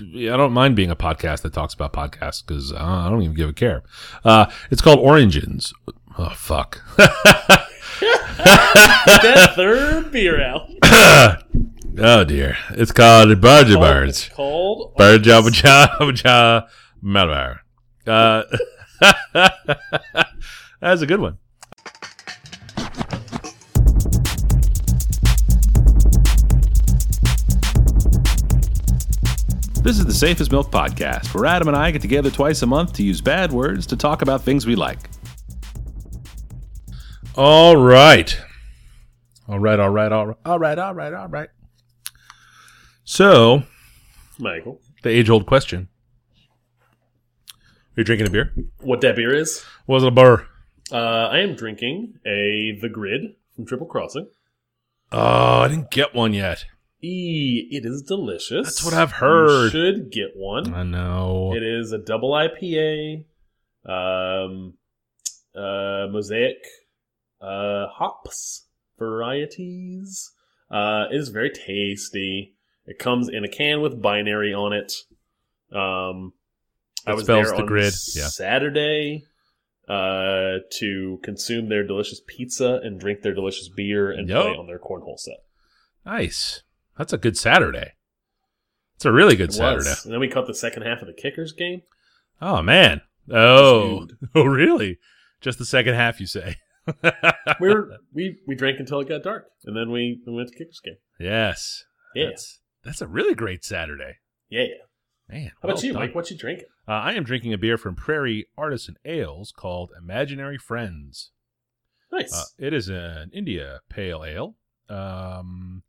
I don't mind being a podcast that talks about podcasts because uh, I don't even give a care. Uh, it's called Origins. Oh fuck. that third beer out. oh dear. It's called Barge Birds. Called Bird Jabba Jabba Jabba Malabar. Uh, that's a good one. This is the Safe as Milk Podcast, where Adam and I get together twice a month to use bad words to talk about things we like. All right. All right, all right, all right, all right, all right, all right. So, Michael. the age old question. Are you drinking a beer? What that beer is? Was it a burr? Uh, I am drinking a The Grid from Triple Crossing. Oh, I didn't get one yet. E, it is delicious. That's what I've heard. You should get one. I know. It is a double IPA, um, uh, mosaic, uh, hops varieties. Uh, it is very tasty. It comes in a can with binary on it. Um, I That was spells there the on grid, yeah. Saturday uh, to consume their delicious pizza and drink their delicious beer and Yup. play on their cornhole set. Nice. That's a good Saturday. It's a really good It Saturday. was. And then we caught the second half of the Kickers game. Oh man. Oh. Oh really? Just the second half, you say? we were we we drank until it got dark, and then we, we went to Kickers game. yes. Yeah, That's that's a really great Saturday. yeah. yeah. Man. How about you, done. Mike? What you drinking? Uh, I am drinking a beer from Prairie Artisan Ales called Imaginary Friends. Nice. Uh, it is an India Pale Ale. Um,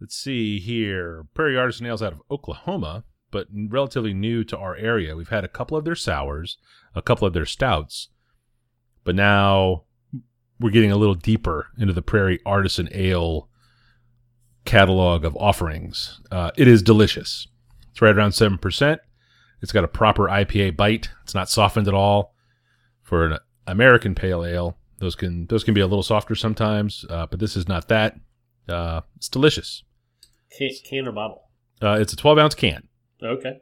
let's see here. Prairie Artisan Ales out of Oklahoma, but relatively new to our area. We've had a couple of their sours, a couple of their stouts, but now we're getting a little deeper into the Prairie Artisan Ale catalog of offerings. Uh, it is delicious. It's right around 7%. It's got a proper IPA bite. It's not softened at all. For an American pale ale, those can those can be a little softer sometimes, uh, but this is not that. Uh, it's delicious. Can, can or bottle? Uh, it's a 12 ounce can. Okay.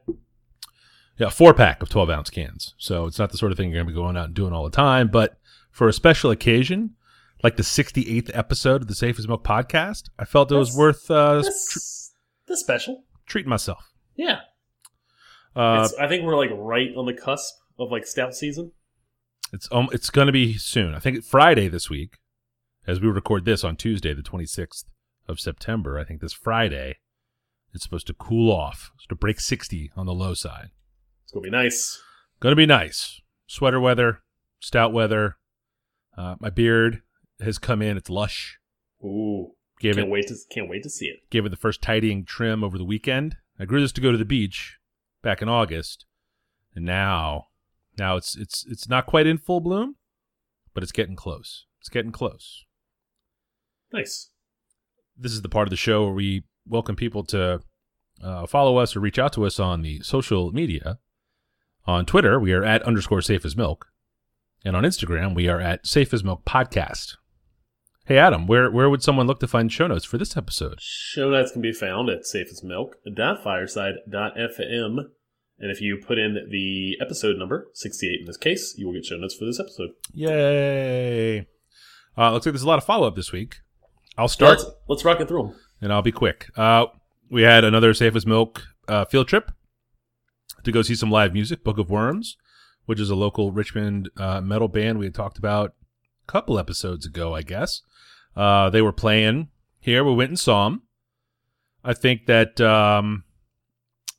Yeah, four pack of 12 ounce cans. So it's not the sort of thing you're going to be going out and doing all the time. But for a special occasion, like the 68th episode of the Safe as Milk podcast, I felt it was worth uh, That's, that's special. treating myself. Yeah. Uh, I think we're like right on the cusp of like stout season. It's um, it's going to be soon. I think Friday this week, as we record this on Tuesday, the 26th of September. I think this Friday, it's supposed to cool off, it's to break 60 on the low side. It's gonna be nice. Going to be nice. Sweater weather, stout weather. Uh, my beard has come in. It's lush. Ooh. Gave can't it wait to can't wait to see it. gave it the first tidying trim over the weekend. I grew this to go to the beach back in August, and now, now it's it's it's not quite in full bloom, but it's getting close. It's getting close. Nice. This is the part of the show where we welcome people to uh, follow us or reach out to us on the social media. On Twitter, we are at underscore safe as milk, and on Instagram, we are at safe as milk podcast. Hey Adam, where where would someone look to find show notes for this episode? Show notes can be found at safeasmilk.fireside.fm. And if you put in the episode number, 68 in this case, you will get show notes for this episode. Yay! Uh, looks like there's a lot of follow up this week. I'll start Let's, let's rock it through them. and I'll be quick. Uh, we had another Safe as Milk uh, field trip to go see some live music. Book of Worms, which is a local Richmond uh, metal band we had talked about a couple episodes ago, I guess. Uh, they were playing here. We went and saw them. I think that um,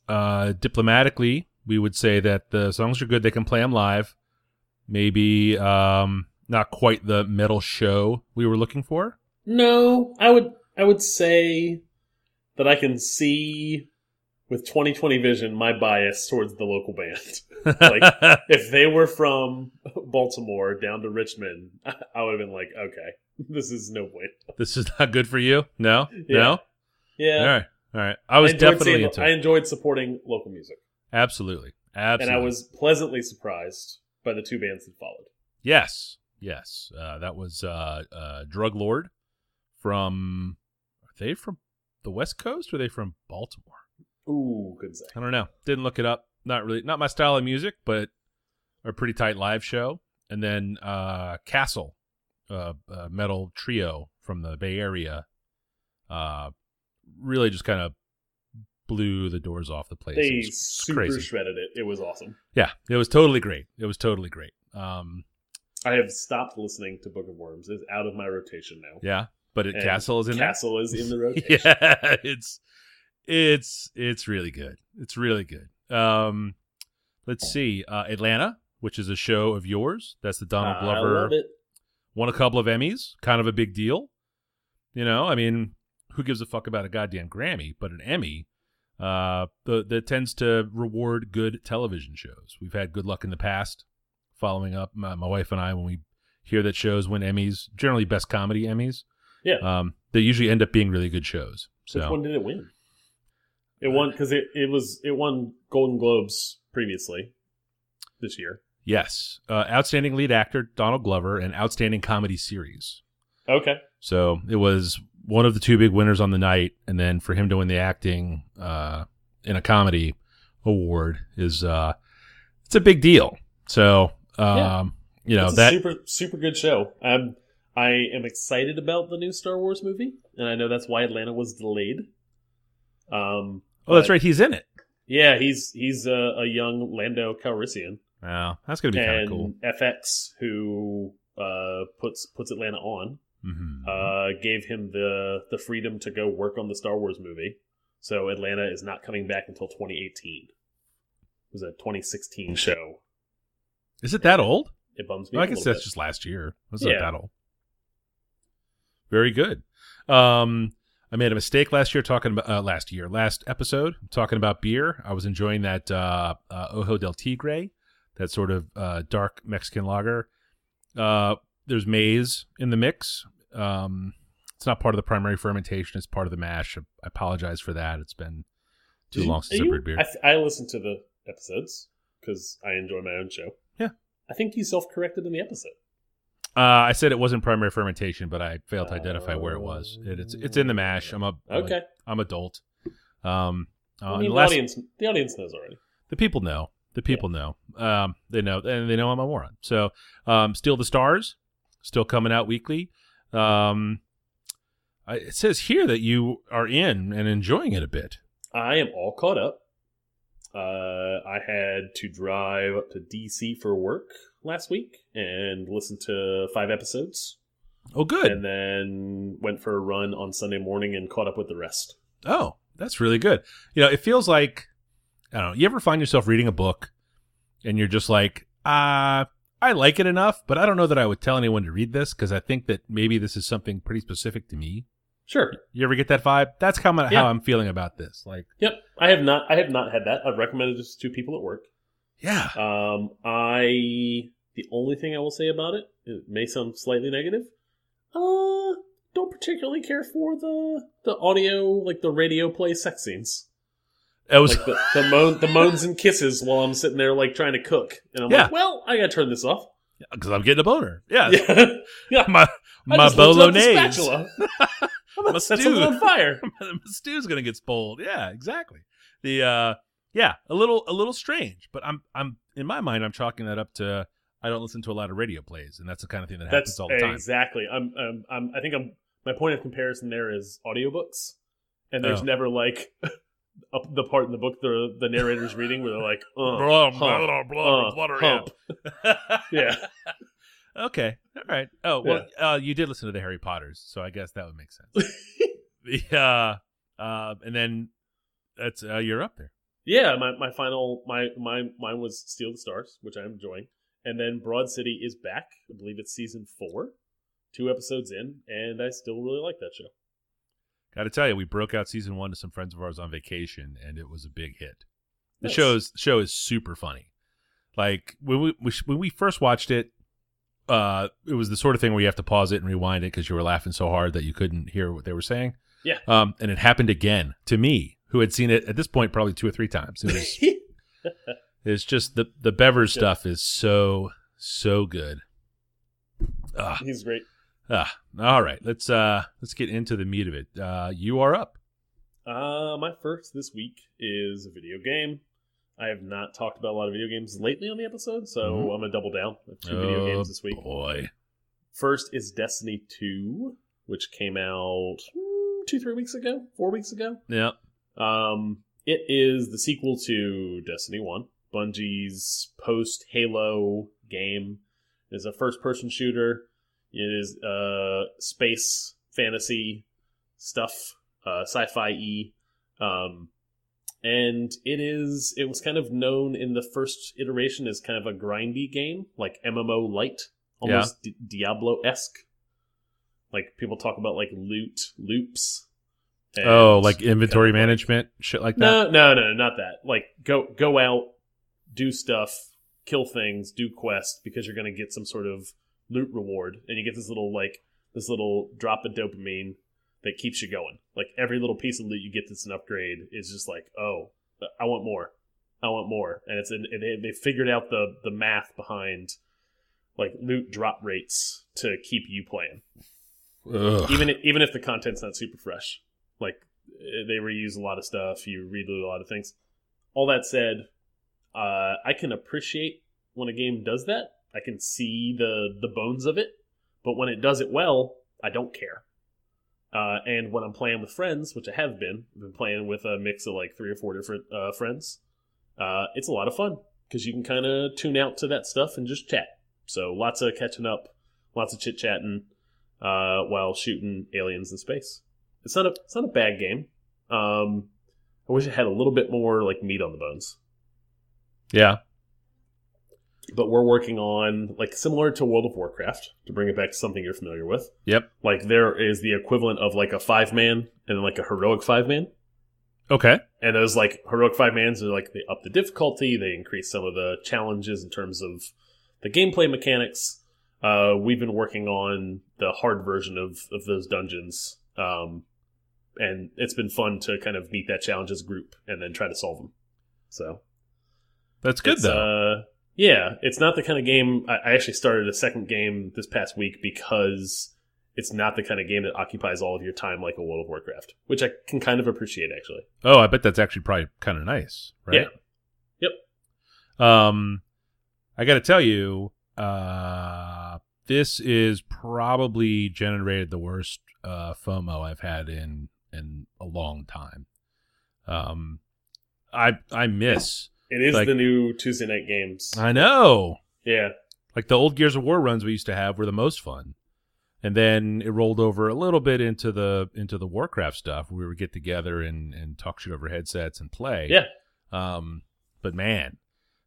uh, diplomatically, we would say that the songs are good. They can play them live. Maybe um, not quite the metal show we were looking for. No, I would I would say that I can see with 2020 vision my bias towards the local band. Like- if they were from Baltimore down to Richmond, I would have been like, okay, this is no point. this is not good for you. No, Yeah. no. Yeah, All right, all right. I was enjoyed definitely seeing- I enjoyed supporting local music, Absolutely, absolutely. and I was pleasantly surprised by the two bands that followed. yes, yes. Uh, that was uh, uh, Drug Lord from. Are they from the West Coast or are they from Baltimore? Ooh, good say. I don't know. Didn't look it up. Not really. Not my style of music, but a pretty tight live show. And then uh, Castle, uh, uh, metal trio from the Bay Area, uh, really just kind of blew the doors off the place. They super crazy. shredded it. It was awesome. Yeah, it was totally great. It was totally great. Um, I have stopped listening to Book of Worms. It's out of my rotation now. yeah, but it, Castle is in. Castle is in the rotation. yeah it's it's it's really good. It's really good. Um let's see uh atlanta which is a show of yours. That's the donald I glover love it. won a couple of emmys. Kind of a big deal. You know i mean who gives a fuck about a goddamn grammy? But an emmy uh the, that tends to reward good television shows. We've had good luck in the past following up my, my wife and i when we hear that shows win emmys generally best comedy emmys Yeah. um they usually end up being really good shows so Which one did it win? It won because it, it was it won Golden Globes previously this year. Yes. Uh, outstanding lead actor, Donald Glover, and outstanding comedy series. Okay. So it was one of the two big winners on the night. And then for him to win the acting uh, in a comedy award is uh, it's a big deal. So, um, Yeah. you know, it's a that. super super good show. Um, I am excited about the new Star Wars movie, and I know that's why Atlanta was delayed. Um, oh, that's right. He's in it. Yeah, he's he's a, a young Lando Calrissian, Wow, that's going to be kind of cool. FX who uh, puts puts Atlanta on hmm uh, gave him the the freedom to go work on the Star Wars movie. So Atlanta is not coming back until 2018. It was a 2016 show. is it that old? It bums me. Well, I guess that's bit. just last year. Was Yeah. not that old? Very good. Um, I made a mistake last year talking about uh, last year, last episode talking about beer. I was enjoying that uh, uh, Ojo del Tigre, that sort of uh, dark Mexican lager. Uh, there's maize in the mix. Um, it's not part of the primary fermentation; it's part of the mash. I apologize for that. It's been too Did you- long since I brewed beer. I, I listened to the episodes because I enjoy my own show. Yeah. I think you self corrected in the episode. Uh, I said it wasn't primary fermentation, but I failed to identify where it was. It, it's it's in the mash. I'm a- Okay. I'm adult. Um, uh, I mean, the, last- audience the audience knows already. the people know. The people know. Um, they know, and they know I'm a moron. So, um, Steal the Stars, still coming out weekly. Um, I, it says here that you are in and enjoying it a bit. I am all caught up. Uh, I had to drive up to DC for work last week and listened to five episodes, Oh, good. and then went for a run on Sunday morning and caught up with the rest. Oh, that's really good. You know, it feels like I don't know. You ever find yourself reading a book and you're just like, uh, I like it enough, but I don't know that I would tell anyone to read this because I think that maybe this is something pretty specific to me. Sure. You ever get that vibe? That's kind of Yeah. how I'm feeling about this. Like, Yep. I have not. I have not had that. I've recommended this to people at work. yeah, Um, I the only thing I will say about it, it may sound slightly negative. Uh, don't particularly care for the the audio, like the radio play sex scenes, it was. like the the, moan, the moans and kisses while I'm sitting there like trying to cook, and I'm Yeah. like, well, I gotta turn this off. because I'm getting a boner. Yeah, Yeah, yeah. my my just lifted up the bolognese. I'm My stew. on fire. my stew's gonna get spoiled. Yeah, exactly. The uh, yeah, a little a little strange, but I'm I'm in my mind I'm chalking that up to I don't listen to a lot of radio plays, and that's the kind of thing that happens That's all the time. exactly. I'm, I'm, I'm. I think I'm. My point of comparison there is audiobooks, and there's Oh. never like up the part in the book the the narrator's reading where they're like, uh, Blah, huh, blah, blah, uh, hump. yeah. okay. All right. Oh well, uh, you did listen to the Harry Potters, so I guess that would make sense. uh, uh, and then that's uh, you're up there. Yeah, my, my final my my mine was Steal the Stars, which I'm enjoying, and then Broad City is back. I believe it's season four, two episodes in, and I still really like that show. Got to tell you, we broke out season one to some friends of ours on vacation, and it was a big hit. The Nice. show's show is super funny. Like when we we- when we first watched it, uh, it was the sort of thing where you have to pause it and rewind it because you were laughing so hard that you couldn't hear what they were saying. Yeah. Um, and it happened again to me, who had seen it at this point probably two or three times. It was it's just the the Bevers Yeah. stuff is so so good. Ah, He's great. ah, all right. Let's uh let's get into the meat of it. Uh, you are up. Uh, my first this week is a video game. I have not talked about a lot of video games lately on the episode, so Mhm. I'm gonna double down. Have two video games this week. Oh, Boy. First is Destiny 2, which came out mm, two, three weeks ago, four weeks ago. Yeah. Um, it is the sequel to Destiny 1, Bungie's post Halo game. It is a first person shooter. It is uh, space fantasy stuff, uh, sci fi e. Um, and it is it was kind of known in the first iteration as kind of a grindy game, like MMO light, almost Di- Diablo esque. Like people talk about like loot loops. and Oh, like inventory kind of like- management, shit like that. no, no, no, not that. Like go go out, do stuff, kill things, do quests because you're gonna get some sort of loot reward, and you get this little like this little drop of dopamine that keeps you going. Like every little piece of loot you get that's an upgrade is just like, oh, I want more, I want more, and it's an, they they figured out the the math behind like loot drop rates to keep you playing Ugh. even even if the content's not super fresh. Like eh, they reuse a lot of stuff, you reload a lot of things. All that said, uh, I can appreciate when a game does that. I can see the the bones of it, but when it does it well, I don't care. Uh, and when I'm playing with friends, which I have been, I've been playing with a mix of like three or four different uh, friends. Uh, it's a lot of fun because you can kind of tune out to that stuff and just chat. So lots of catching up, lots of chit chatting uh, while shooting aliens in space. It's not a it's not a bad game. Um, I wish it had a little bit more like meat on the bones. Yeah. But we're working on like similar to World of Warcraft to bring it back to something you're familiar with. Yep. Like there is the equivalent of like a five man and like a heroic five man. Okay. And those like heroic five mans are like they up the difficulty, they increase some of the challenges in terms of the gameplay mechanics. Uh, we've been working on the hard version of of those dungeons, um, and it's been fun to kind of meet that challenge as a group and then try to solve them. So That's good it's, though. Uh, yeah, it's not the kind of game. I, I actually started a second game this past week because it's not the kind of game that occupies all of your time like a World of Warcraft, which I can kind of appreciate actually. oh, I bet that's actually probably kind of nice, right? Yeah. Yep. Um, I got to tell you, uh, this is probably generated the worst uh, FOMO I've had in in a long time. Um, I I miss. It is Like- the new Tuesday night games. I know. yeah, Like the old Gears of War runs we used to have were the most fun. And then it rolled over a little bit into the into the Warcraft stuff. We would get together and, and talk shit over headsets and play. yeah, Um, but man,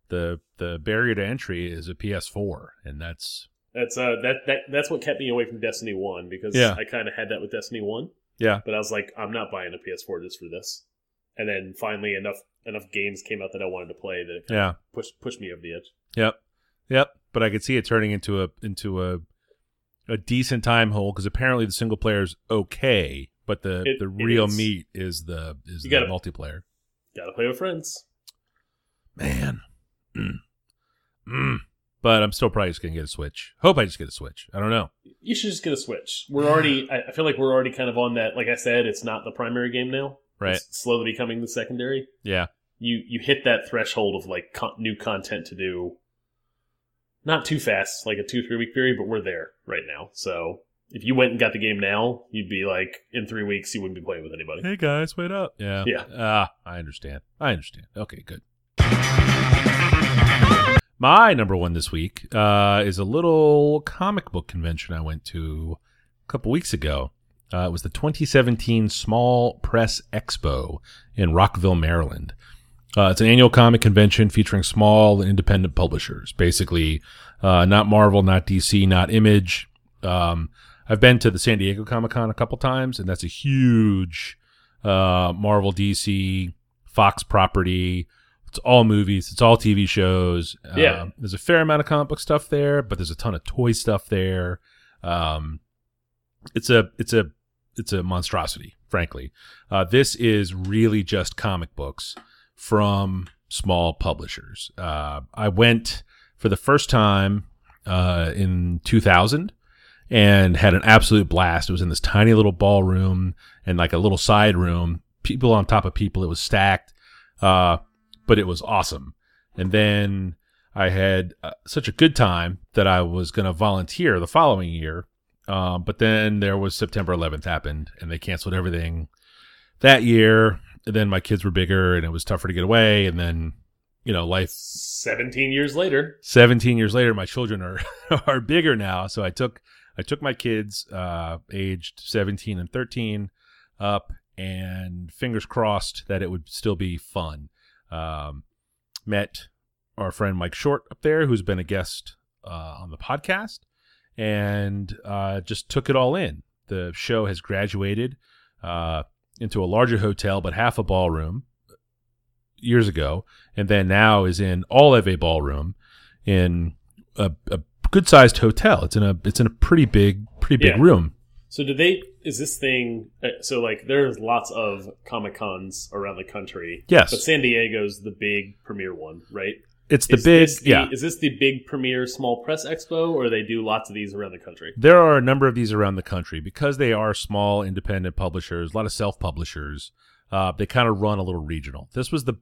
the the barrier to entry is a PS4, and that's that's uh that that that's what kept me away from Destiny One because Yeah. I kind of had that with Destiny One. Yeah. but I was like, I'm not buying a PS4 just for this. And then finally, enough enough games came out that I wanted to play that it kind yeah, of pushed pushed me over the edge. yep, yep. But I could see it turning into a into a a decent time hole because apparently the single player is okay, but the It- the real is. meat is the is You the gotta- multiplayer. Got to play with friends. Man. Mm. Mm. But I'm still probably just gonna get a Switch. Hope I just get a Switch. I don't know. You should just get a Switch. We're already. I I feel like we're already kind of on that. Like I said, it's not the primary game now. Right. Slowly becoming the secondary. Yeah. You you hit that threshold of like con new content to do. Not too fast, like a two three week period, but we're there right now. So if you went and got the game now, you'd be like in three weeks you wouldn't be playing with anybody. Hey guys, wait up. Yeah. Yeah. Ah, I understand. I understand. Okay, good. My number one this week uh, is a little comic book convention I went to a couple weeks ago. Uh, it was the 2017 Small Press Expo in Rockville, Maryland. Uh, it's an annual comic convention featuring small and independent publishers. Basically, uh, not Marvel, not DC, not Image. Um, I've been to the San Diego Comic Con a couple times, and that's a huge uh, Marvel, DC, Fox property. It's all movies. It's all TV shows. Yeah. Um, there's a fair amount of comic book stuff there, but there's a ton of toy stuff there. Um, it's a it's a it's a monstrosity, frankly. Uh, this is really just comic books from small publishers. Uh, I went for the first time uh, in 2000 and had an absolute blast. It was in this tiny little ballroom and like a little side room. people on top of people. It was stacked, uh, but it was awesome. And then I had uh, such a good time that I was going to volunteer the following year. Um, but then there was September 11th happened, and they canceled everything that year. And then my kids were bigger, and it was tougher to get away. And then, you know, life 17 years later. 17 years later my children are are bigger now so i took i took my kids uh aged 17 and 13 up and fingers crossed that it would still be fun um met our friend mike short up there who's been a guest uh, on the podcast and uh just took it all in the show has graduated uh into a larger hotel but half a ballroom years ago, and then now is in all of a ballroom in a, a good sized hotel. It's in a it's in a pretty big pretty big Yeah. room. So do they? Is this thing? uh, So like, there's lots of comic cons around the country. Yes. but San Diego's the big premier one, right? It's the Is big the- yeah. Is this the big premier small press expo, or they do lots of these around the country? There are a number of these around the country because they are small independent publishers, a lot of self publishers. Uh, they kind of run a little regional. This was the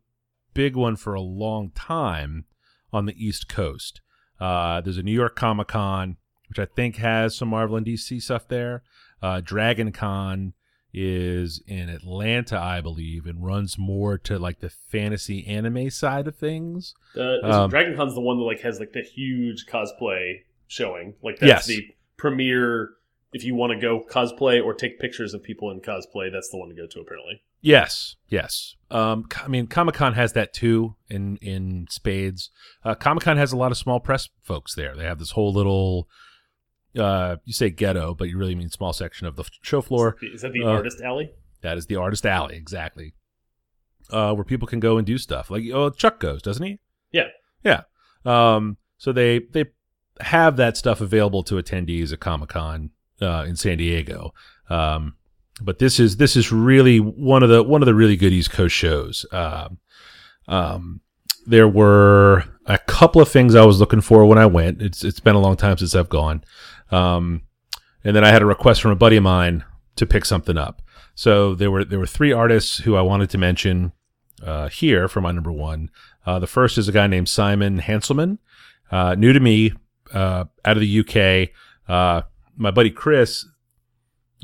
big one for a long time on the East Coast. Uh, there's a New York Comic Con, which I think has some Marvel and DC stuff there. Uh, Dragon Con is in Atlanta, I believe, and runs more to like the fantasy anime side of things. Uh, Um, Dragon Con's the one that like has like the huge cosplay showing. Like that's Yes. the premier. If you want to go cosplay or take pictures of people in cosplay, that's the one to go to. Apparently, Yes, yes. Um, I mean, Comic Con has that too in in spades. Uh, Comic Con has a lot of small press folks there. They have this whole little, uh, you say ghetto, but you really mean small section of the show floor. is that the Uh, artist alley? That is the artist alley, exactly, uh, where people can go and do stuff. Like, oh, Chuck goes, doesn't he? Yeah. yeah. Um, so they they have that stuff available to attendees at Comic Con uh, in San Diego. Um, but this is this is really one of the one of the really good East Coast shows. Um, um, there were a couple of things I was looking for when I went. It's it's been a long time since I've gone. Um, and then I had a request from a buddy of mine to pick something up. So there were there were three artists who I wanted to mention uh, here for my number one. Uh, the first is a guy named Simon Hanselmann, uh, new to me, uh, out of the UK. Uh, my buddy Chris.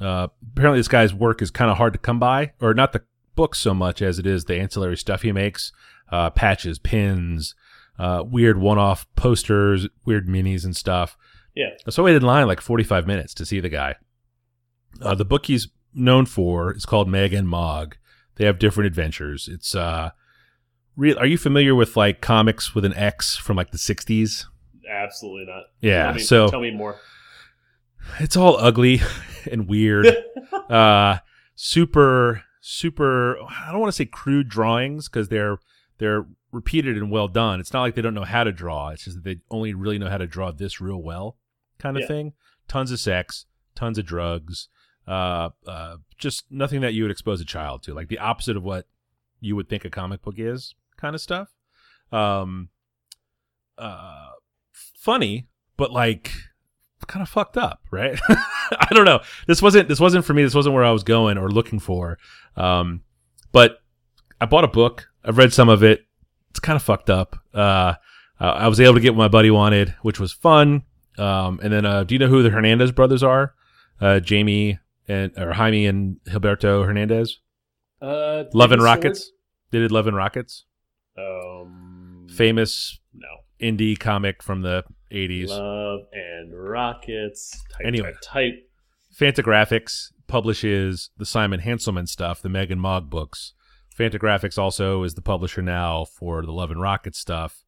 Uh, apparently, this guy's work is kind of hard to come by, or not the books so much as it is the ancillary stuff he makes: uh, patches, pins, uh, weird one-off posters, weird minis, and stuff. Yeah. So I waited in line like 45 minutes to see the guy. Uh, the book he's known for is called Megg and Mogg. They have different adventures. It's uh, real. Are you familiar with like comics with an X from like the 60s? Absolutely not. Yeah. Tell me, so tell me more. it's all ugly and weird. uh, super, super. I don't want to say crude drawings because they're they're repeated and well done. It's not like they don't know how to draw. It's just that they only really know how to draw this real well, kind of Yeah. thing. Tons of sex, tons of drugs. Uh, uh, just nothing that you would expose a child to. Like the opposite of what you would think a comic book is, kind of stuff. Um, uh, funny, but like kind of fucked up, right? I don't know. This wasn't this wasn't for me. This wasn't where I was going or looking for. Um, but I bought a book. I've read some of it. It's kind of fucked up. Uh, I was able to get what my buddy wanted, which was fun. Um, and then, uh, do you know who the Hernandez brothers are? Uh, Jamie and or Jaime and Gilberto Hernandez. Uh, Love and? Rockets. They did Love and Rockets. Um, Famous no. indie comic from the 80s. Love and Rockets. Type, Anyway. type, type. Fantagraphics publishes the Simon Hanselmann stuff, the Megg and Mogg books. Fantagraphics also is the publisher now for the Love and Rocket stuff.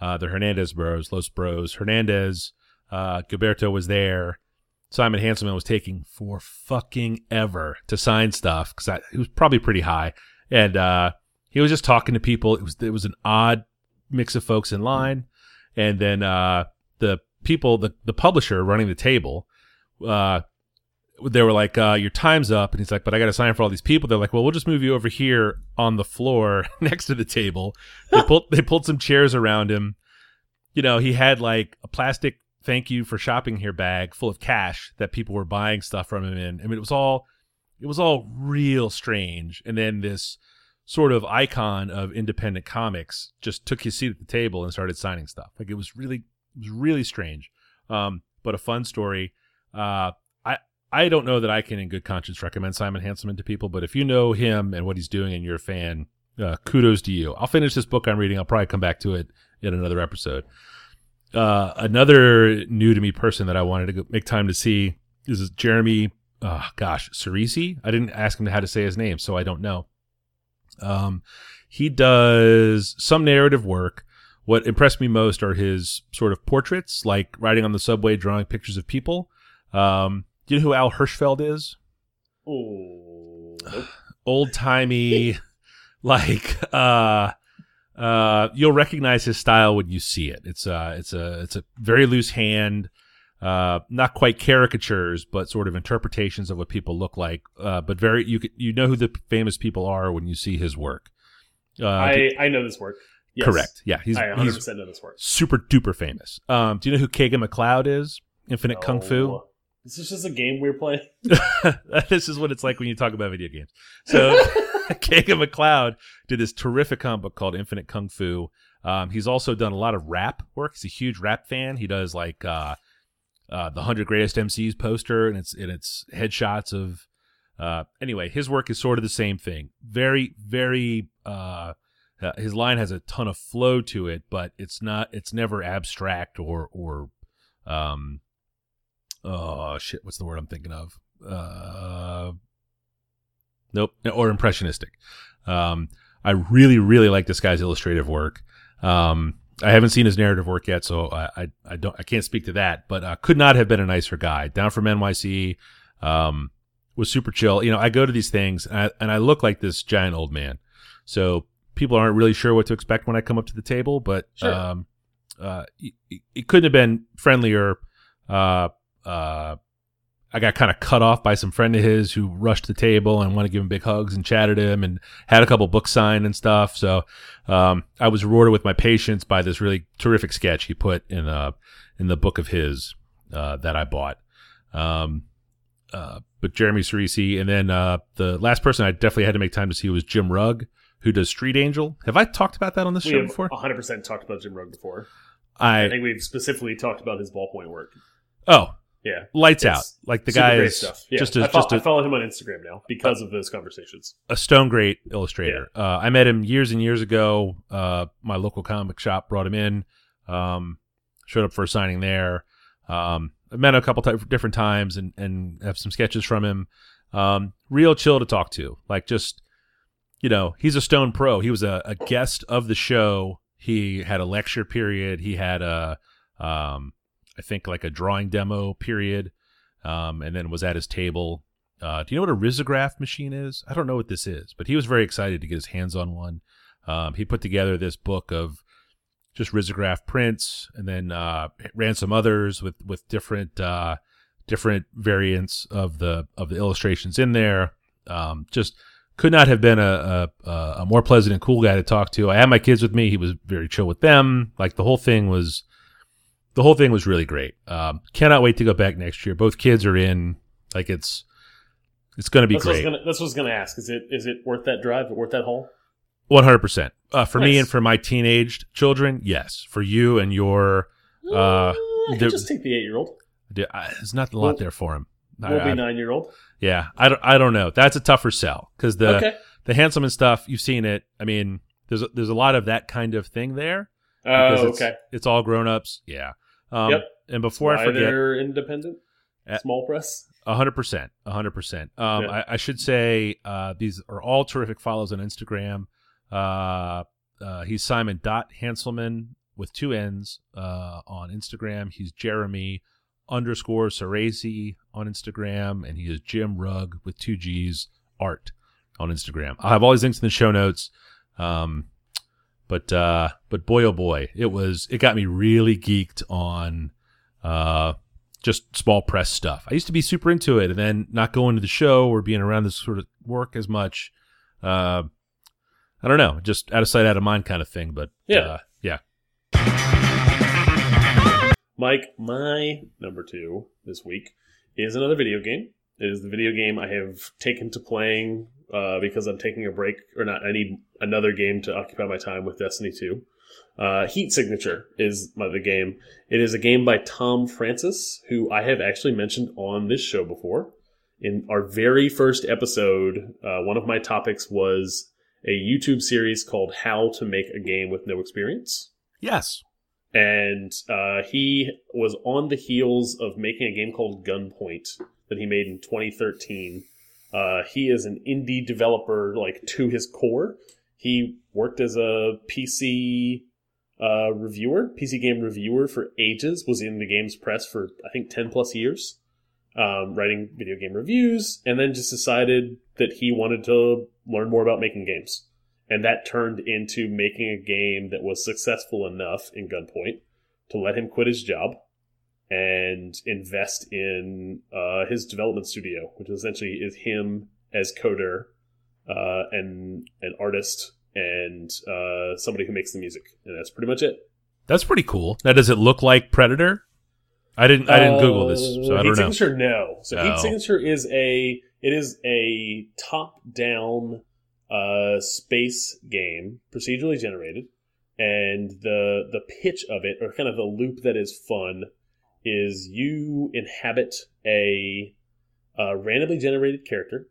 Uh, the Hernandez Bros, Los Bros. Hernandez, uh, Gilberto was there. Simon Hanselmann was taking for fucking ever to sign stuff because he was probably pretty high, and uh, he was just talking to people. It was it was an odd mix of folks in line, and then uh, the people, the the publisher running the table, uh, they were like, uh, "Your time's up," and he's like, "But I got to sign for all these people." They're like, "Well, we'll just move you over here on the floor next to the table." They pulled they pulled some chairs around him. You know, he had like a plastic "Thank you for shopping here" bag full of cash that people were buying stuff from him in. I mean, it was all It was all real strange. And then this sort of icon of independent comics just took his seat at the table and started signing stuff. Like it was really, it was really strange, um, but a fun story. Uh, I I don't know that I can, in good conscience, recommend Simon Hanselmann to people, but if you know him and what he's doing and you're a fan, uh, kudos to you. I'll finish this book I'm reading. I'll probably come back to it in another episode. Uh, another new to me person that I wanted to go, make time to see is Jeremy. Uh, gosh, Cerisi. I didn't ask him how to say his name, so I don't know. Um, he does some narrative work. What impressed me most are his sort of portraits, like riding on the subway, drawing pictures of people. Um, do you know who Al Hirschfeld is? Oh, nope. Old timey, like uh, uh, you'll recognize his style when you see it. It's uh, it's a it's a very loose hand, uh, not quite caricatures, but sort of interpretations of what people look like. Uh, but very you could- you know who the famous people are when you see his work. Uh, I I know this work. Yes. correct. Yeah, he's I 100 percent know this work. super duper famous. Um, do you know who Kagan McLeod is? Infinite Kung Fu. Oh. This is just a game we're playing. this is what it's like when you talk about video games. So Kagan McLeod did this terrific comic book called Infinite Kung Fu. Um, he's also done a lot of rap work. He's a huge rap fan. He does like uh, uh, the hundred greatest MCs poster, and it's and it's headshots of. Uh, anyway, his work is sort of the same thing. Very, very. Uh, uh, his line has a ton of flow to it, but it's not. It's never abstract or or. Um, oh shit! What's the word I'm thinking of? Uh, nope. Or impressionistic. Um, I really, really like this guy's illustrative work. Um, I haven't seen his narrative work yet, so I, I, I don't, I can't speak to that. But uh, could not have been a nicer guy. Down from NYC, um, was super chill. You know, I go to these things and I, and I look like this giant old man, so people aren't really sure what to expect when I come up to the table. But Sure. um, uh, it, it couldn't have been friendlier. Uh, uh, I got kind of cut off by some friend of his who rushed the table and wanted to give him big hugs and chatted him and had a couple books signed and stuff. So um, I was rewarded with my patience by this really terrific sketch he put in uh in the book of his uh, that I bought. Um, uh, but Jeremy Cerisi, and then uh, the last person I definitely had to make time to see was Jim Rugg, who does Street Angel. Have I talked about that on this We show have before? 100 percent talked about Jim Rugg before. I I think we've specifically talked about his ballpoint work. oh Yeah, lights out like the guy is. Yeah, just I, a, fo- just I a, follow him on Instagram now because of those conversations. a stone great illustrator. Uh, I met him years and years ago. Uh, my local comic shop brought him in. Um, showed up for a signing there. Um, I met him a couple different times and and have some sketches from him. Um, real chill to talk to. Like just you know, he's a stone pro. He was a, a guest of the show. He had a lecture period. He had a um, I think like a drawing demo period. Um, and then was at his table uh, do you know what a risograph machine is? I don't know what this is, but he was very excited to get his hands on one. Um, he put together this book of just risograph prints, and then uh, ran some others with with different uh, different variants of the of the illustrations in there. Um, just could not have been a, a a more pleasant and cool guy to talk to. I had my kids with me. He was very chill with them. Like the whole thing was, the whole thing was really great. Um, cannot wait to go back next year. Both kids are in. Like it's it's going to be That's what, great. gonna, that's what I was going to ask. Is it is it worth that drive? Worth that haul? One hundred percent. Uh, for me and for my teenaged children, yes. For you and your, Uh, I there- just take the eight year old. there's not a lot We'll- there for him. We'll I- be nine year old. yeah, I don't. I don't know. That's a tougher sell because the Okay. the Hanselmann stuff you've seen it. I mean, there's a, there's a lot of that kind of thing there. Oh, it's, okay. It's all grown ups. Yeah. Um, Yep. And before Why I forget, they're independent, small press. A hundred percent, a hundred percent. Um, Yeah. I, I should say uh, these are all terrific follows on Instagram. Uh, uh, he's Simon dot Hanselmann with two N's uh, on Instagram. He's Jeremy underscore Ceresi on Instagram, and he is Jim Rugg with two G's art on Instagram. I'll have all these links in the show notes. Um, but uh, but boy oh boy, it was it got me really geeked on uh, just small press stuff. I used to be super into it, and then not going to the show or being around this sort of work as much. Uh, I don't know, just out of sight, out of mind kind of thing. But Yeah. uh, yeah, Mike, my number two this week is another video game. It is the video game I have taken to playing uh, because I'm taking a break, or not. I need another game to occupy my time with Destiny 2. Uh, Heat Signature is my, the game. It is a game by Tom Francis, who I have actually mentioned on this show before. In our very first episode, uh, one of my topics was a YouTube series called How to Make a Game with No Experience. Yes. And uh, he was on the heels of making a game called Gunpoint that he made in 2013. Uh, he is an indie developer, like to his core. He worked as a PC uh, reviewer, PC game reviewer for ages. Was in the games press for I think 10 plus years, um, writing video game reviews, and then just decided that he wanted to learn more about making games, and that turned into making a game that was successful enough in Gunpoint to let him quit his job and invest in uh, his development studio, which essentially is him as coder uh, and an artist and uh, somebody who makes the music, and that's pretty much it. That's pretty cool. Now, does it look like Predator? I didn't. I didn't Google this, so I Heat don't know. Signature, no. So Oh. Heat Signature is a it is a top down uh, space game, procedurally generated, and the the pitch of it, or kind of the loop that is fun, is you inhabit a, uh randomly generated character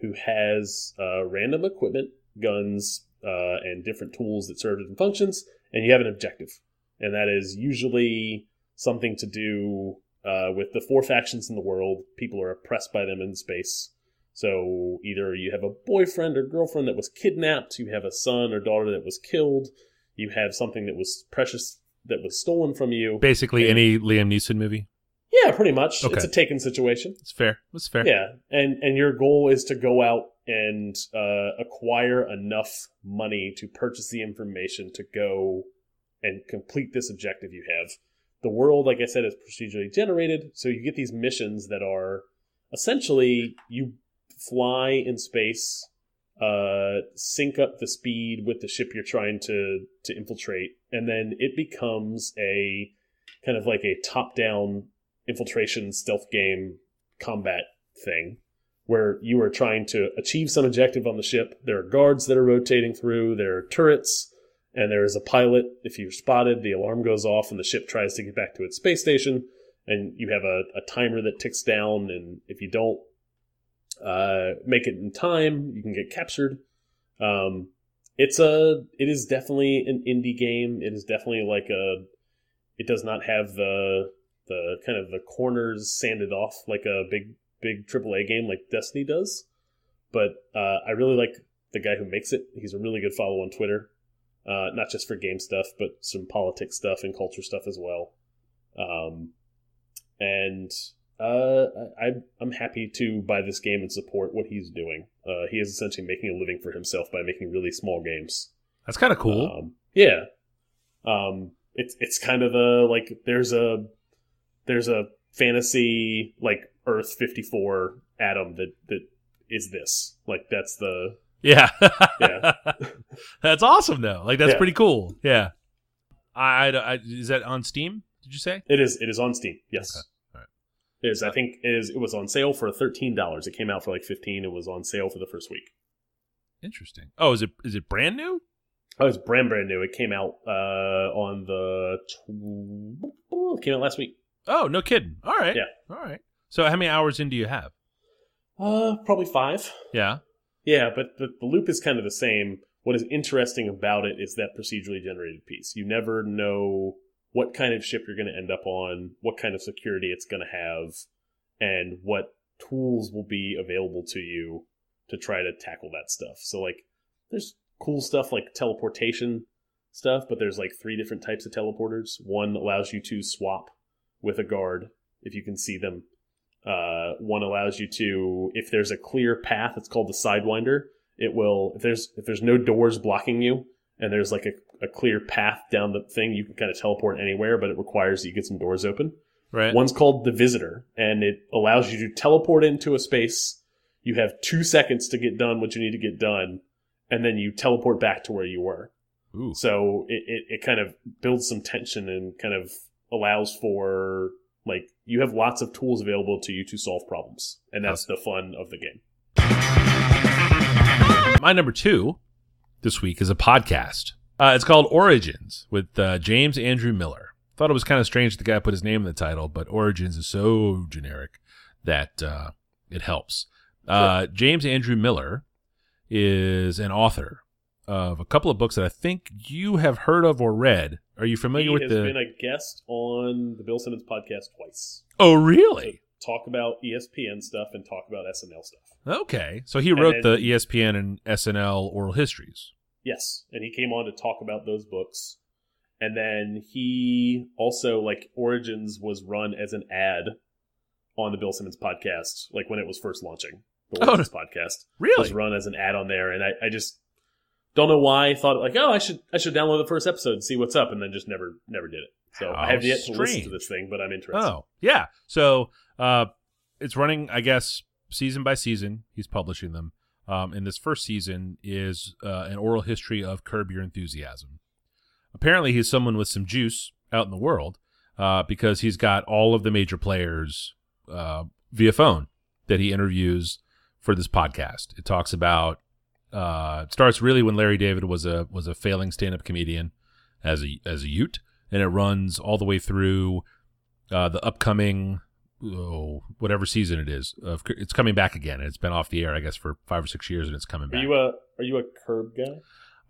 who has uh, random equipment, guns, uh, and different tools that serve different functions, and you have an objective, and that is usually something to do uh, with the four factions in the world. People are oppressed by them in space. So either you have a boyfriend or girlfriend that was kidnapped, you have a son or daughter that was killed, you have something that was precious that was stolen from you. Basically, And- any Liam Neeson movie. Yeah, pretty much. Okay. It's a taken situation. It's fair. It's fair. Yeah, and and your goal is to go out and uh, acquire enough money to purchase the information to go and complete this objective you have. The world, like I said, is procedurally generated, so you get these missions that are essentially you fly in space, uh, sync up the speed with the ship you're trying to to infiltrate, and then it becomes a kind of like a top-down infiltration stealth game combat thing where you are trying to achieve some objective on the ship. There are guards that are rotating through, there are turrets, and there is a pilot. If you're spotted, the alarm goes off and the ship tries to get back to its space station. And you have a, a timer that ticks down, and if you don't uh, make it in time, you can get captured. Um, it's a it is definitely an indie game. It is definitely like a it does not have the the kind of the corners sanded off like a big big AAA game like Destiny does. But uh, I really like the guy who makes it. He's a really good follow on Twitter, uh, not just for game stuff, but some politics stuff and culture stuff as well. Um, and uh, I, I'm happy to buy this game and support what he's doing. Uh, he is essentially making a living for himself by making really small games. That's kind of cool. Um, yeah. Um, it's it's kind of a like there's a there's a fantasy like Earth 54 atom that that is this like that's the yeah. Yeah. That's awesome, though. Like, that's Yeah. pretty cool. Yeah. I, I, I- is that on Steam? Did you say? it is it is on Steam yes Okay. Is I think it is it was on sale for thirteen dollars it came out for like fifteen it was on sale for the first week Interesting. Oh, is it is it brand new? oh it's brand brand new it came out uh on the tw- came out last week Oh, no kidding. All right. Yeah. All right. So, how many hours in do you have? uh probably five Yeah. Yeah, but the, the loop is kind of the same. What is interesting about it is that procedurally generated piece. You never know what kind of ship you're going to end up on, what kind of security it's going to have, and what tools will be available to you to try to tackle that stuff. So, like, there's cool stuff like teleportation stuff, but there's like three different types of teleporters. One allows you to swap with a guard if you can see them. Uh, one allows you to, if there's a clear path, it's called the sidewinder. It will, if there's if there's no doors blocking you, and there's like a, a clear path down the thing, you can kind of teleport anywhere, but it requires that you get some doors open. Right. One's called the visitor, and it allows you to teleport into a space. You have two seconds to get done what you need to get done, and then you teleport back to where you were. Ooh. So it, it, it kind of builds some tension and kind of allows for like you have lots of tools available to you to solve problems, and that's the fun of the game. My number two this week is a podcast. Uh, it's called Origins with uh, James Andrew Miller. Thought it was kind of strange that the guy put his name in the title, but Origins is so generic that uh, it helps. Uh, James Andrew Miller is an author of a couple of books that I think you have heard of or read. Are you familiar he with He has the? been a guest on the Bill Simmons podcast twice. oh, really? Talk about ESPN stuff and talk about SNL stuff. Okay, so he wrote then- the ESPN and SNL oral histories. Yes, and he came on to talk about those books. And then he also like Origins was run as an ad on the Bill Simmons podcast, like when it was first launching. The Oh, Origins podcast was run as an ad on there, and I, I just don't know why I thought like, oh, I should I should download the first episode and see what's up, and then just never never did it. So I How have yet to listen to this thing, but I'm interested. Oh, yeah. So uh, it's running, I guess, season by season. He's publishing them. Um, and this first season is uh, an oral history of Curb Your Enthusiasm. Apparently, he's someone with some juice out in the world uh, because he's got all of the major players uh, via phone that he interviews for this podcast. It talks about. Uh, it starts really when Larry David was a was a failing stand up comedian as a as a Ute, and it runs all the way through uh, the upcoming oh, whatever season it is. Of, it's coming back again. It's been off the air, I guess, for five or six years, and it's coming back. Are you a are you a curb guy?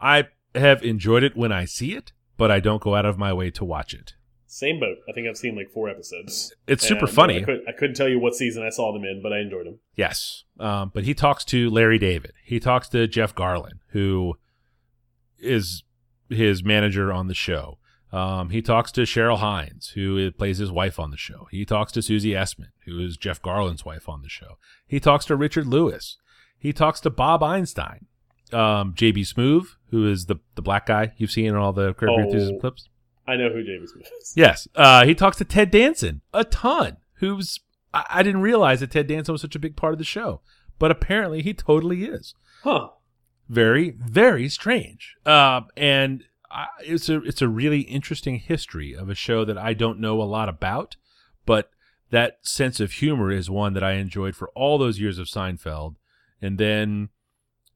I have enjoyed it when I see it, but I don't go out of my way to watch it. Same boat. I think I've seen like four episodes. It's super funny. I, could, I couldn't tell you what season I saw them in, but I enjoyed them. Yes. Um, but he talks to Larry David. He talks to Jeff Garlin, who is his manager on the show. Um, he talks to Cheryl Hines, who plays his wife on the show. He talks to Susie Essman, who is Jeff Garlin's wife on the show. He talks to Richard Lewis. He talks to Bob Einstein. Um, JB Smoove, who is the, the black guy you've seen in all the Curb Your Oh. Enthusiasm clips. I know who James Smith is. Yes. Uh, he talks to Ted Danson a ton, who's, I, I didn't realize that Ted Danson was such a big part of the show, but apparently he totally is. Huh. Very, very strange. Uh, and I, it's a, it's a really interesting history of a show that I don't know a lot about, but that sense of humor is one that I enjoyed for all those years of Seinfeld, and then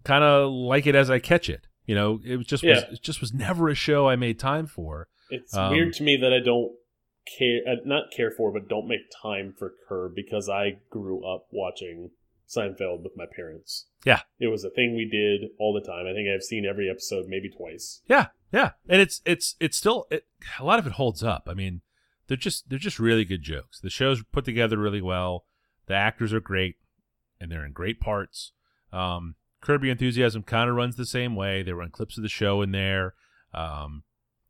kind of like it as I catch it. You know, it was just was, it just was never a show I made time for. It's Um, weird to me that I don't care, uh, not care for, but don't make time for Curb because I grew up watching Seinfeld with my parents. Yeah. It was a thing we did all the time. I think I've seen every episode maybe twice. Yeah, yeah, and it's it's it's still it, a lot of it holds up. I mean, they're just they're just really good jokes. The show's put together really well. The actors are great, and they're in great parts. Um, Curb Your Enthusiasm kind of runs the same way. They run clips of the show in there, um,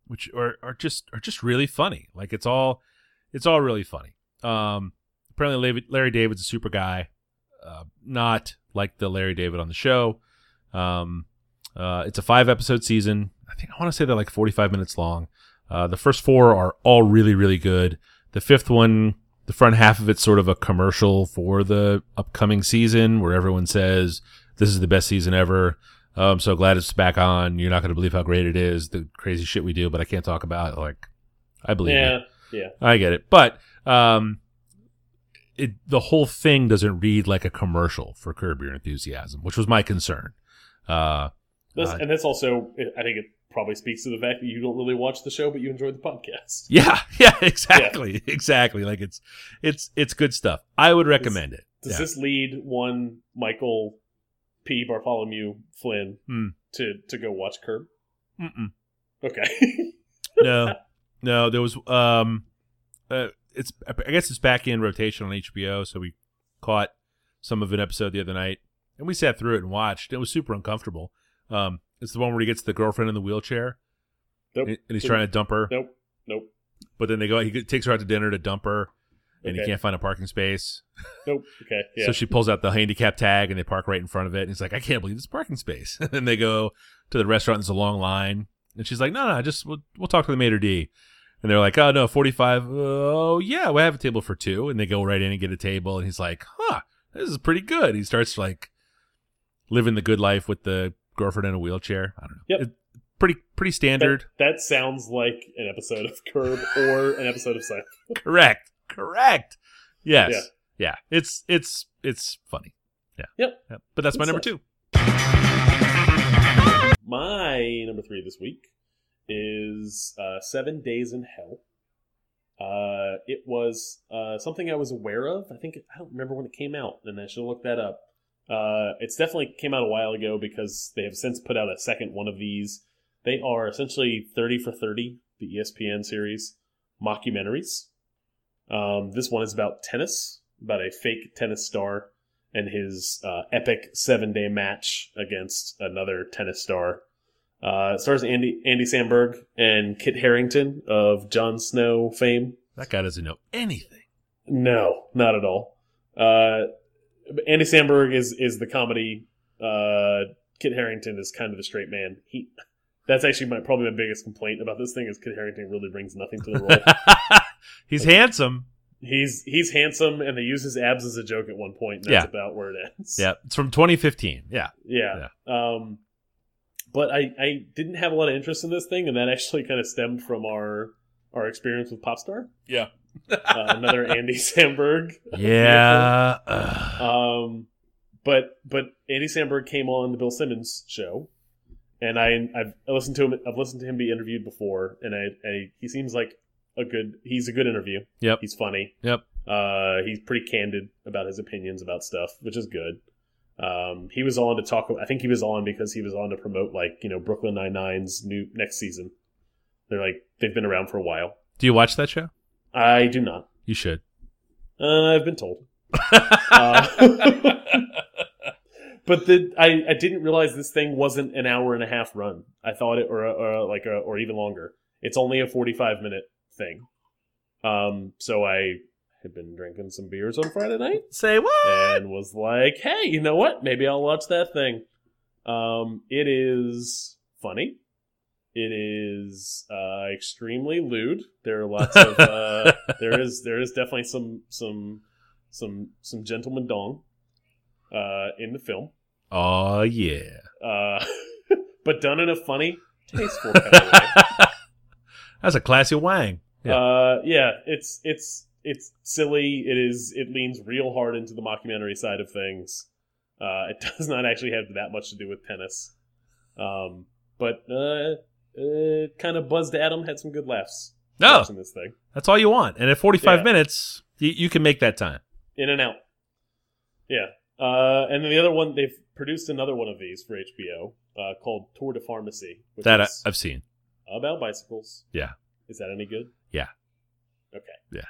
which are, are just are just really funny. Like it's all it's all really funny. Um, apparently, Larry, David's a super guy, uh, not like the Larry David on the show. Um, uh, it's a five episode season. I think I want to say they're like 45 minutes long. Uh, the first four are all really, really good. The fifth one, the front half of it's sort of a commercial for the upcoming season where everyone says, This is the best season ever. I'm so glad it's back on. You're not going to believe how great it is, the crazy shit we do, but I can't talk about it. Like, I believe yeah, it. yeah. I get it. But um, it the whole thing doesn't read like a commercial for Curb Your Enthusiasm, which was my concern. Uh, This, Uh, and this also, I think it probably speaks to the fact that you don't really watch the show, but you enjoy the podcast. Yeah, yeah, exactly, exactly. Like it's it's it's good stuff. I would recommend it. Does Yeah. this lead one Michael P. Bartholomew Flynn Hmm. to to go watch Curb? Mm-mm. Okay. No, no. There was um, uh, it's I guess it's back in rotation on HBO, so we caught some of an episode the other night, and we sat through it and watched. It was super uncomfortable. Um, it's the one where he gets the girlfriend in the wheelchair, nope. and he's trying to dump her, Nope. Nope. but then they go. He takes her out to dinner to dump her, and he can't find a parking space. Nope. Okay. Yeah. So she pulls out the handicap tag and they park right in front of it. And he's like, I can't believe this parking space. and then they go to the restaurant. And there's a long line. And she's like, No, no, just we'll, we'll talk to the maitre d. And they're like, Oh no, 45. Oh yeah, we have a table for two. And they go right in and get a table. And he's like, Huh, this is pretty good. He starts like living the good life with the girlfriend in a wheelchair. I don't know. Yep. It- pretty pretty standard. That, that sounds like an episode of Curb or an episode of Seinfeld. correct. Correct. Yes. Yeah. Yeah. It's it's it's funny. Yeah. Yep. Yep. But that's my number two. My number three this week is uh, Seven Days in Hell. Uh, it was uh, something I was aware of. I think I don't remember when it came out, and I should look that up. Uh, it's definitely came out a while ago because they have since put out a second one of these. They are essentially thirty for thirty, the ESPN series mockumentaries. Um, this one is about tennis, about a fake tennis star and his uh, epic seven day match against another tennis star. Uh, stars Andy Andy Samberg and Kit Harington of Jon Snow fame. That guy doesn't know anything. No, not at all. Uh, Andy Samberg is is the comedy. Uh, Kit Harington is kind of the straight man. He that's actually my probably my biggest complaint about this thing is Kit Harington really brings nothing to the role. He's handsome. he's he's handsome and they use his abs as a joke at one point. And that's about where it ends. Yeah. It's from 2015. Yeah. Yeah. Um, but I, I didn't have a lot of interest in this thing, and that actually kind of stemmed from our our experience with Popstar. Yeah. Uh, another Andy Samberg. Yeah. Um, but but Andy Samberg came on the Bill Simmons show, and I I've listened to him. I've listened to him be interviewed before, and I, I he seems like a good. He's a good interview. Yep. He's funny. Yep. Uh, he's pretty candid about his opinions about stuff, which is good. Um, he was on to talk. I think he was on because he was on to promote like you know Brooklyn Nine Nine's new next season. They're like they've been around for a while. Do you watch that show? I do not. You should. Uh, I've been told. Uh, but the I, I didn't realize this thing wasn't an hour and a half run. I thought it or or like a, or even longer. It's only a forty five minute thing. Um, so I had been drinking some beers on Friday night Say what? and was like, hey, you know what? Maybe I'll watch that thing. Um, it is funny. It is uh, extremely lewd. There are lots of uh, there is there is definitely some some some some gentleman dong uh, in the film, Oh yeah. uh, but done in a funny, tasteful kind of way. That's a classy wang. Yeah. Uh, yeah, it's it's it's silly. It is it leans real hard into the mockumentary side of things. Uh, it does not actually have that much to do with tennis, um, but uh, uh, kind of buzzed Adam had some good laughs No, watching this thing that's all you want. And at 45 Yeah. minutes, you, you can make that time. in and out. Yeah, uh, and then the other one they've produced another one of these for HBO uh, called Tour de Pharmacy, That I, I've seen. about bicycles. Yeah. is that any good? Yeah. Okay, Yeah.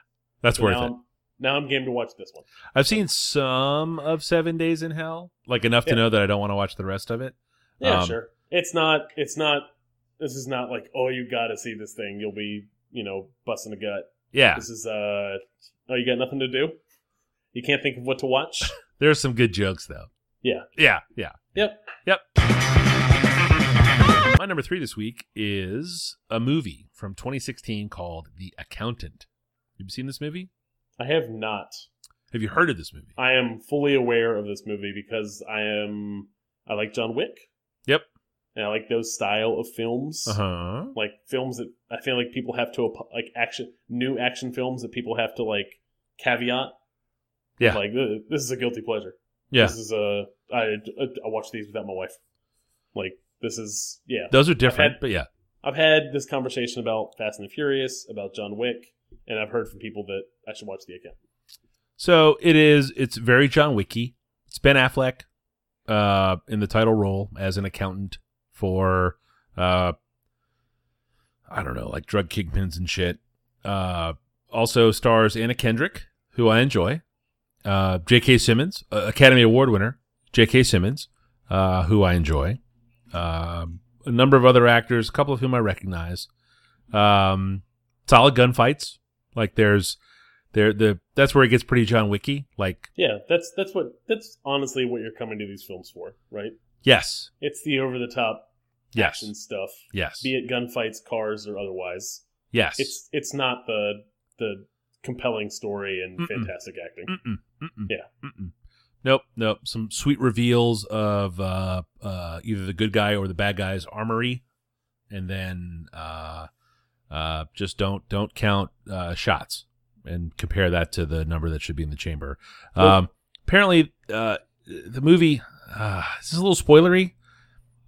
That's So worth now it. I'm, now I'm game to watch this one. I've seen some of Seven Days in Hell, like enough to know that I don't want to watch the rest of it. Yeah, Um, sure. It's not. It's not. This is not like oh, you got to see this thing. You'll be you know busting a gut. Yeah, This is uh oh, you got nothing to do. You can't think of what to watch. there's some good jokes though. Yeah. Yeah, yeah. yep. Yep. My number three this week is a movie from 2016 called The Accountant. Have you seen this movie? I have not. Have you heard of this movie? I am fully aware of this movie because I am. I like John Wick. And I like those style of films. Uh huh. Like films that I feel like people have to like action new action films that people have to like caveat. Yeah. Like this is a guilty pleasure. Yeah. This is a I I watch these without my wife. Like this is yeah. Those are different, had- but yeah. I've had this conversation about Fast and the Furious, about John Wick, and I've heard from people that I should watch the account. So it is. It's very John Wicky. It's Ben Affleck uh, in the title role as an accountant for uh, I don't know, like drug kingpins and shit. Uh, also stars Anna Kendrick, who I enjoy. Uh, J.K. Simmons, uh, Academy Award winner. J.K. Simmons, uh, who I enjoy. Um, a number of other actors, a couple of whom I recognize. Um, solid gunfights. Like there's there the that's where it gets pretty John Wicky. Like Yeah, that's that's what that's honestly what you're coming to these films for, right? yes, It's the over the top yes, action stuff, yes, be it gunfights, cars, or otherwise. yes. It's it's not the the compelling story and Mm-mm. fantastic acting. Mm-mm, Yeah. Nope, nope. Some sweet reveals of uh, uh, either the good guy or the bad guy's armory, and then uh, uh, just don't don't count uh, shots. and compare that to the number that should be in the chamber. Um, apparently, uh, the movie uh, this is a little spoilery.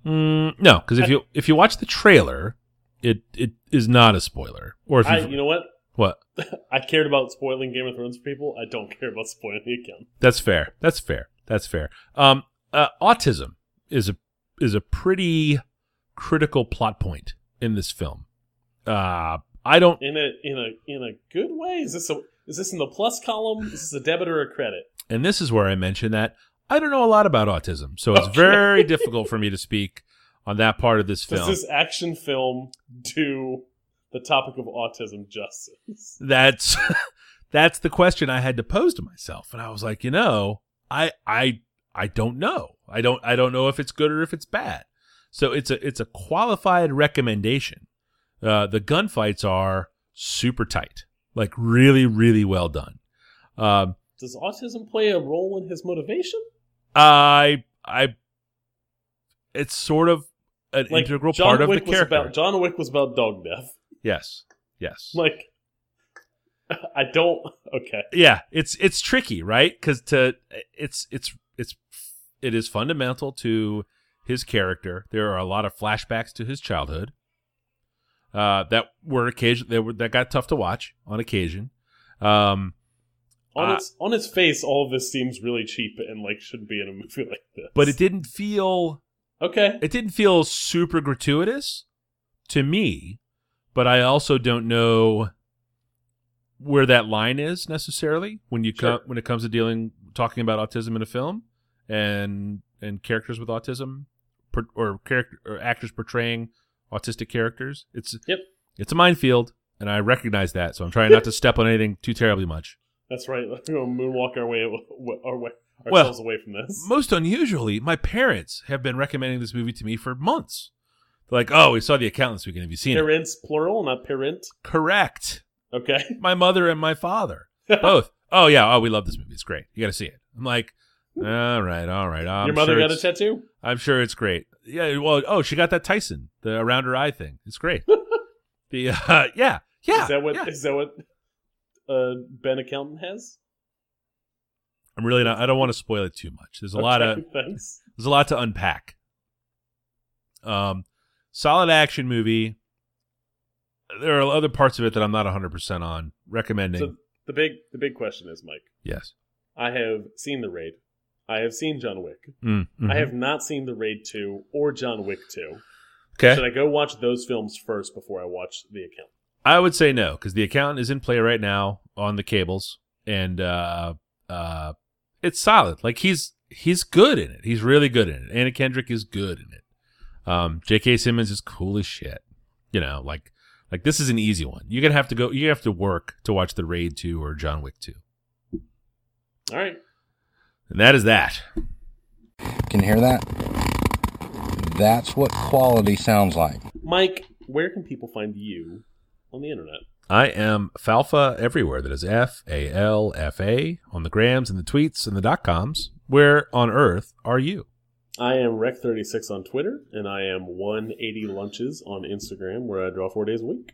Mm, no, because if you if you watch the trailer, it it is not a spoiler. Or if I, you you know what? what I cared about spoiling Game of Thrones for people. I don't care about spoiling it again. That's fair. That's fair. That's fair. Um, uh, autism is a is a pretty critical plot point in this film. Uh, I don't. In a in a in a good way. Is this a is this in the plus column? Is this a debit or a credit? And this is where I mention that I don't know a lot about autism, so it's Okay. very difficult for me to speak on that part of this film. Does this action film do the topic of autism justice? that's that's the question I had to pose to myself, and I was like, you know, I I I don't know. I don't I don't know if it's good or if it's bad. So it's a it's a qualified recommendation. Uh, the gunfights are super tight, like really really well done. Um, Does autism play a role in his motivation? I I it's sort of an Like integral John part of Wick the character. about John Wick was about dog death. yes, yes. Like I don't okay. yeah it's it's tricky right because to it's it's it's it is fundamental to his character there are a lot of flashbacks to his childhood uh that were occasion that were that got tough to watch on occasion um On Uh, its on its face, all of this seems really cheap and like shouldn't be in a movie like this. but it didn't feel Okay. it didn't feel super gratuitous to me but i also don't know where that line is necessarily when you Sure. come when it comes to dealing talking about autism in a film and and characters with autism per, or character or actors portraying autistic characters it's Yep. it's a minefield and i recognize that so i'm trying not to step on anything too terribly much That's right. Let's go moonwalk our way our way Well, ourselves away from this. most unusually my parents have been recommending this movie to me for months They're like oh we saw the accountant this weekend have you seen it Parents plural, not parent. correct Okay. my mother and my father both. Oh yeah, oh we love this movie. It's great. You got to see it. I'm like, all right, all right. I'm Your mother sure got a tattoo? I'm sure it's great. Yeah. Well, oh, she got that Tyson the around her eye thing. It's great. the uh, yeah, yeah. is that what yeah. is that what uh, Ben Accountant has? I'm really not. I don't want to spoil it too much. There's a lot of thanks. there's a lot to unpack. Um, solid action movie. There are other parts of it that I'm not 100 percent on. Recommending. So the big the big question is, Mike. yes. I have seen the raid. I have seen John Wick. Mm, mhm. I have not seen the raid two or John Wick two. Okay. Should I go watch those films first before I watch the account? I would say no because the accountant is in play right now on the cables, and uh, uh, it's solid. Like he's he's good in it. He's really good in it. Anna Kendrick is good in it. Um, J.K. Simmons is cool as shit. You know, like like this is an easy one. You're gonna have to go. You have to work to watch the Raid two or John Wick two, All right. and that is that. Can you hear that? That's what quality sounds like. Mike, where can people find you on the internet? I am Falfa everywhere. That is F A L F A on the grams and the tweets and the dot coms. Where on earth are you? I am Rec36 on Twitter, and I am 180 Lunches on Instagram, where I draw four days a week.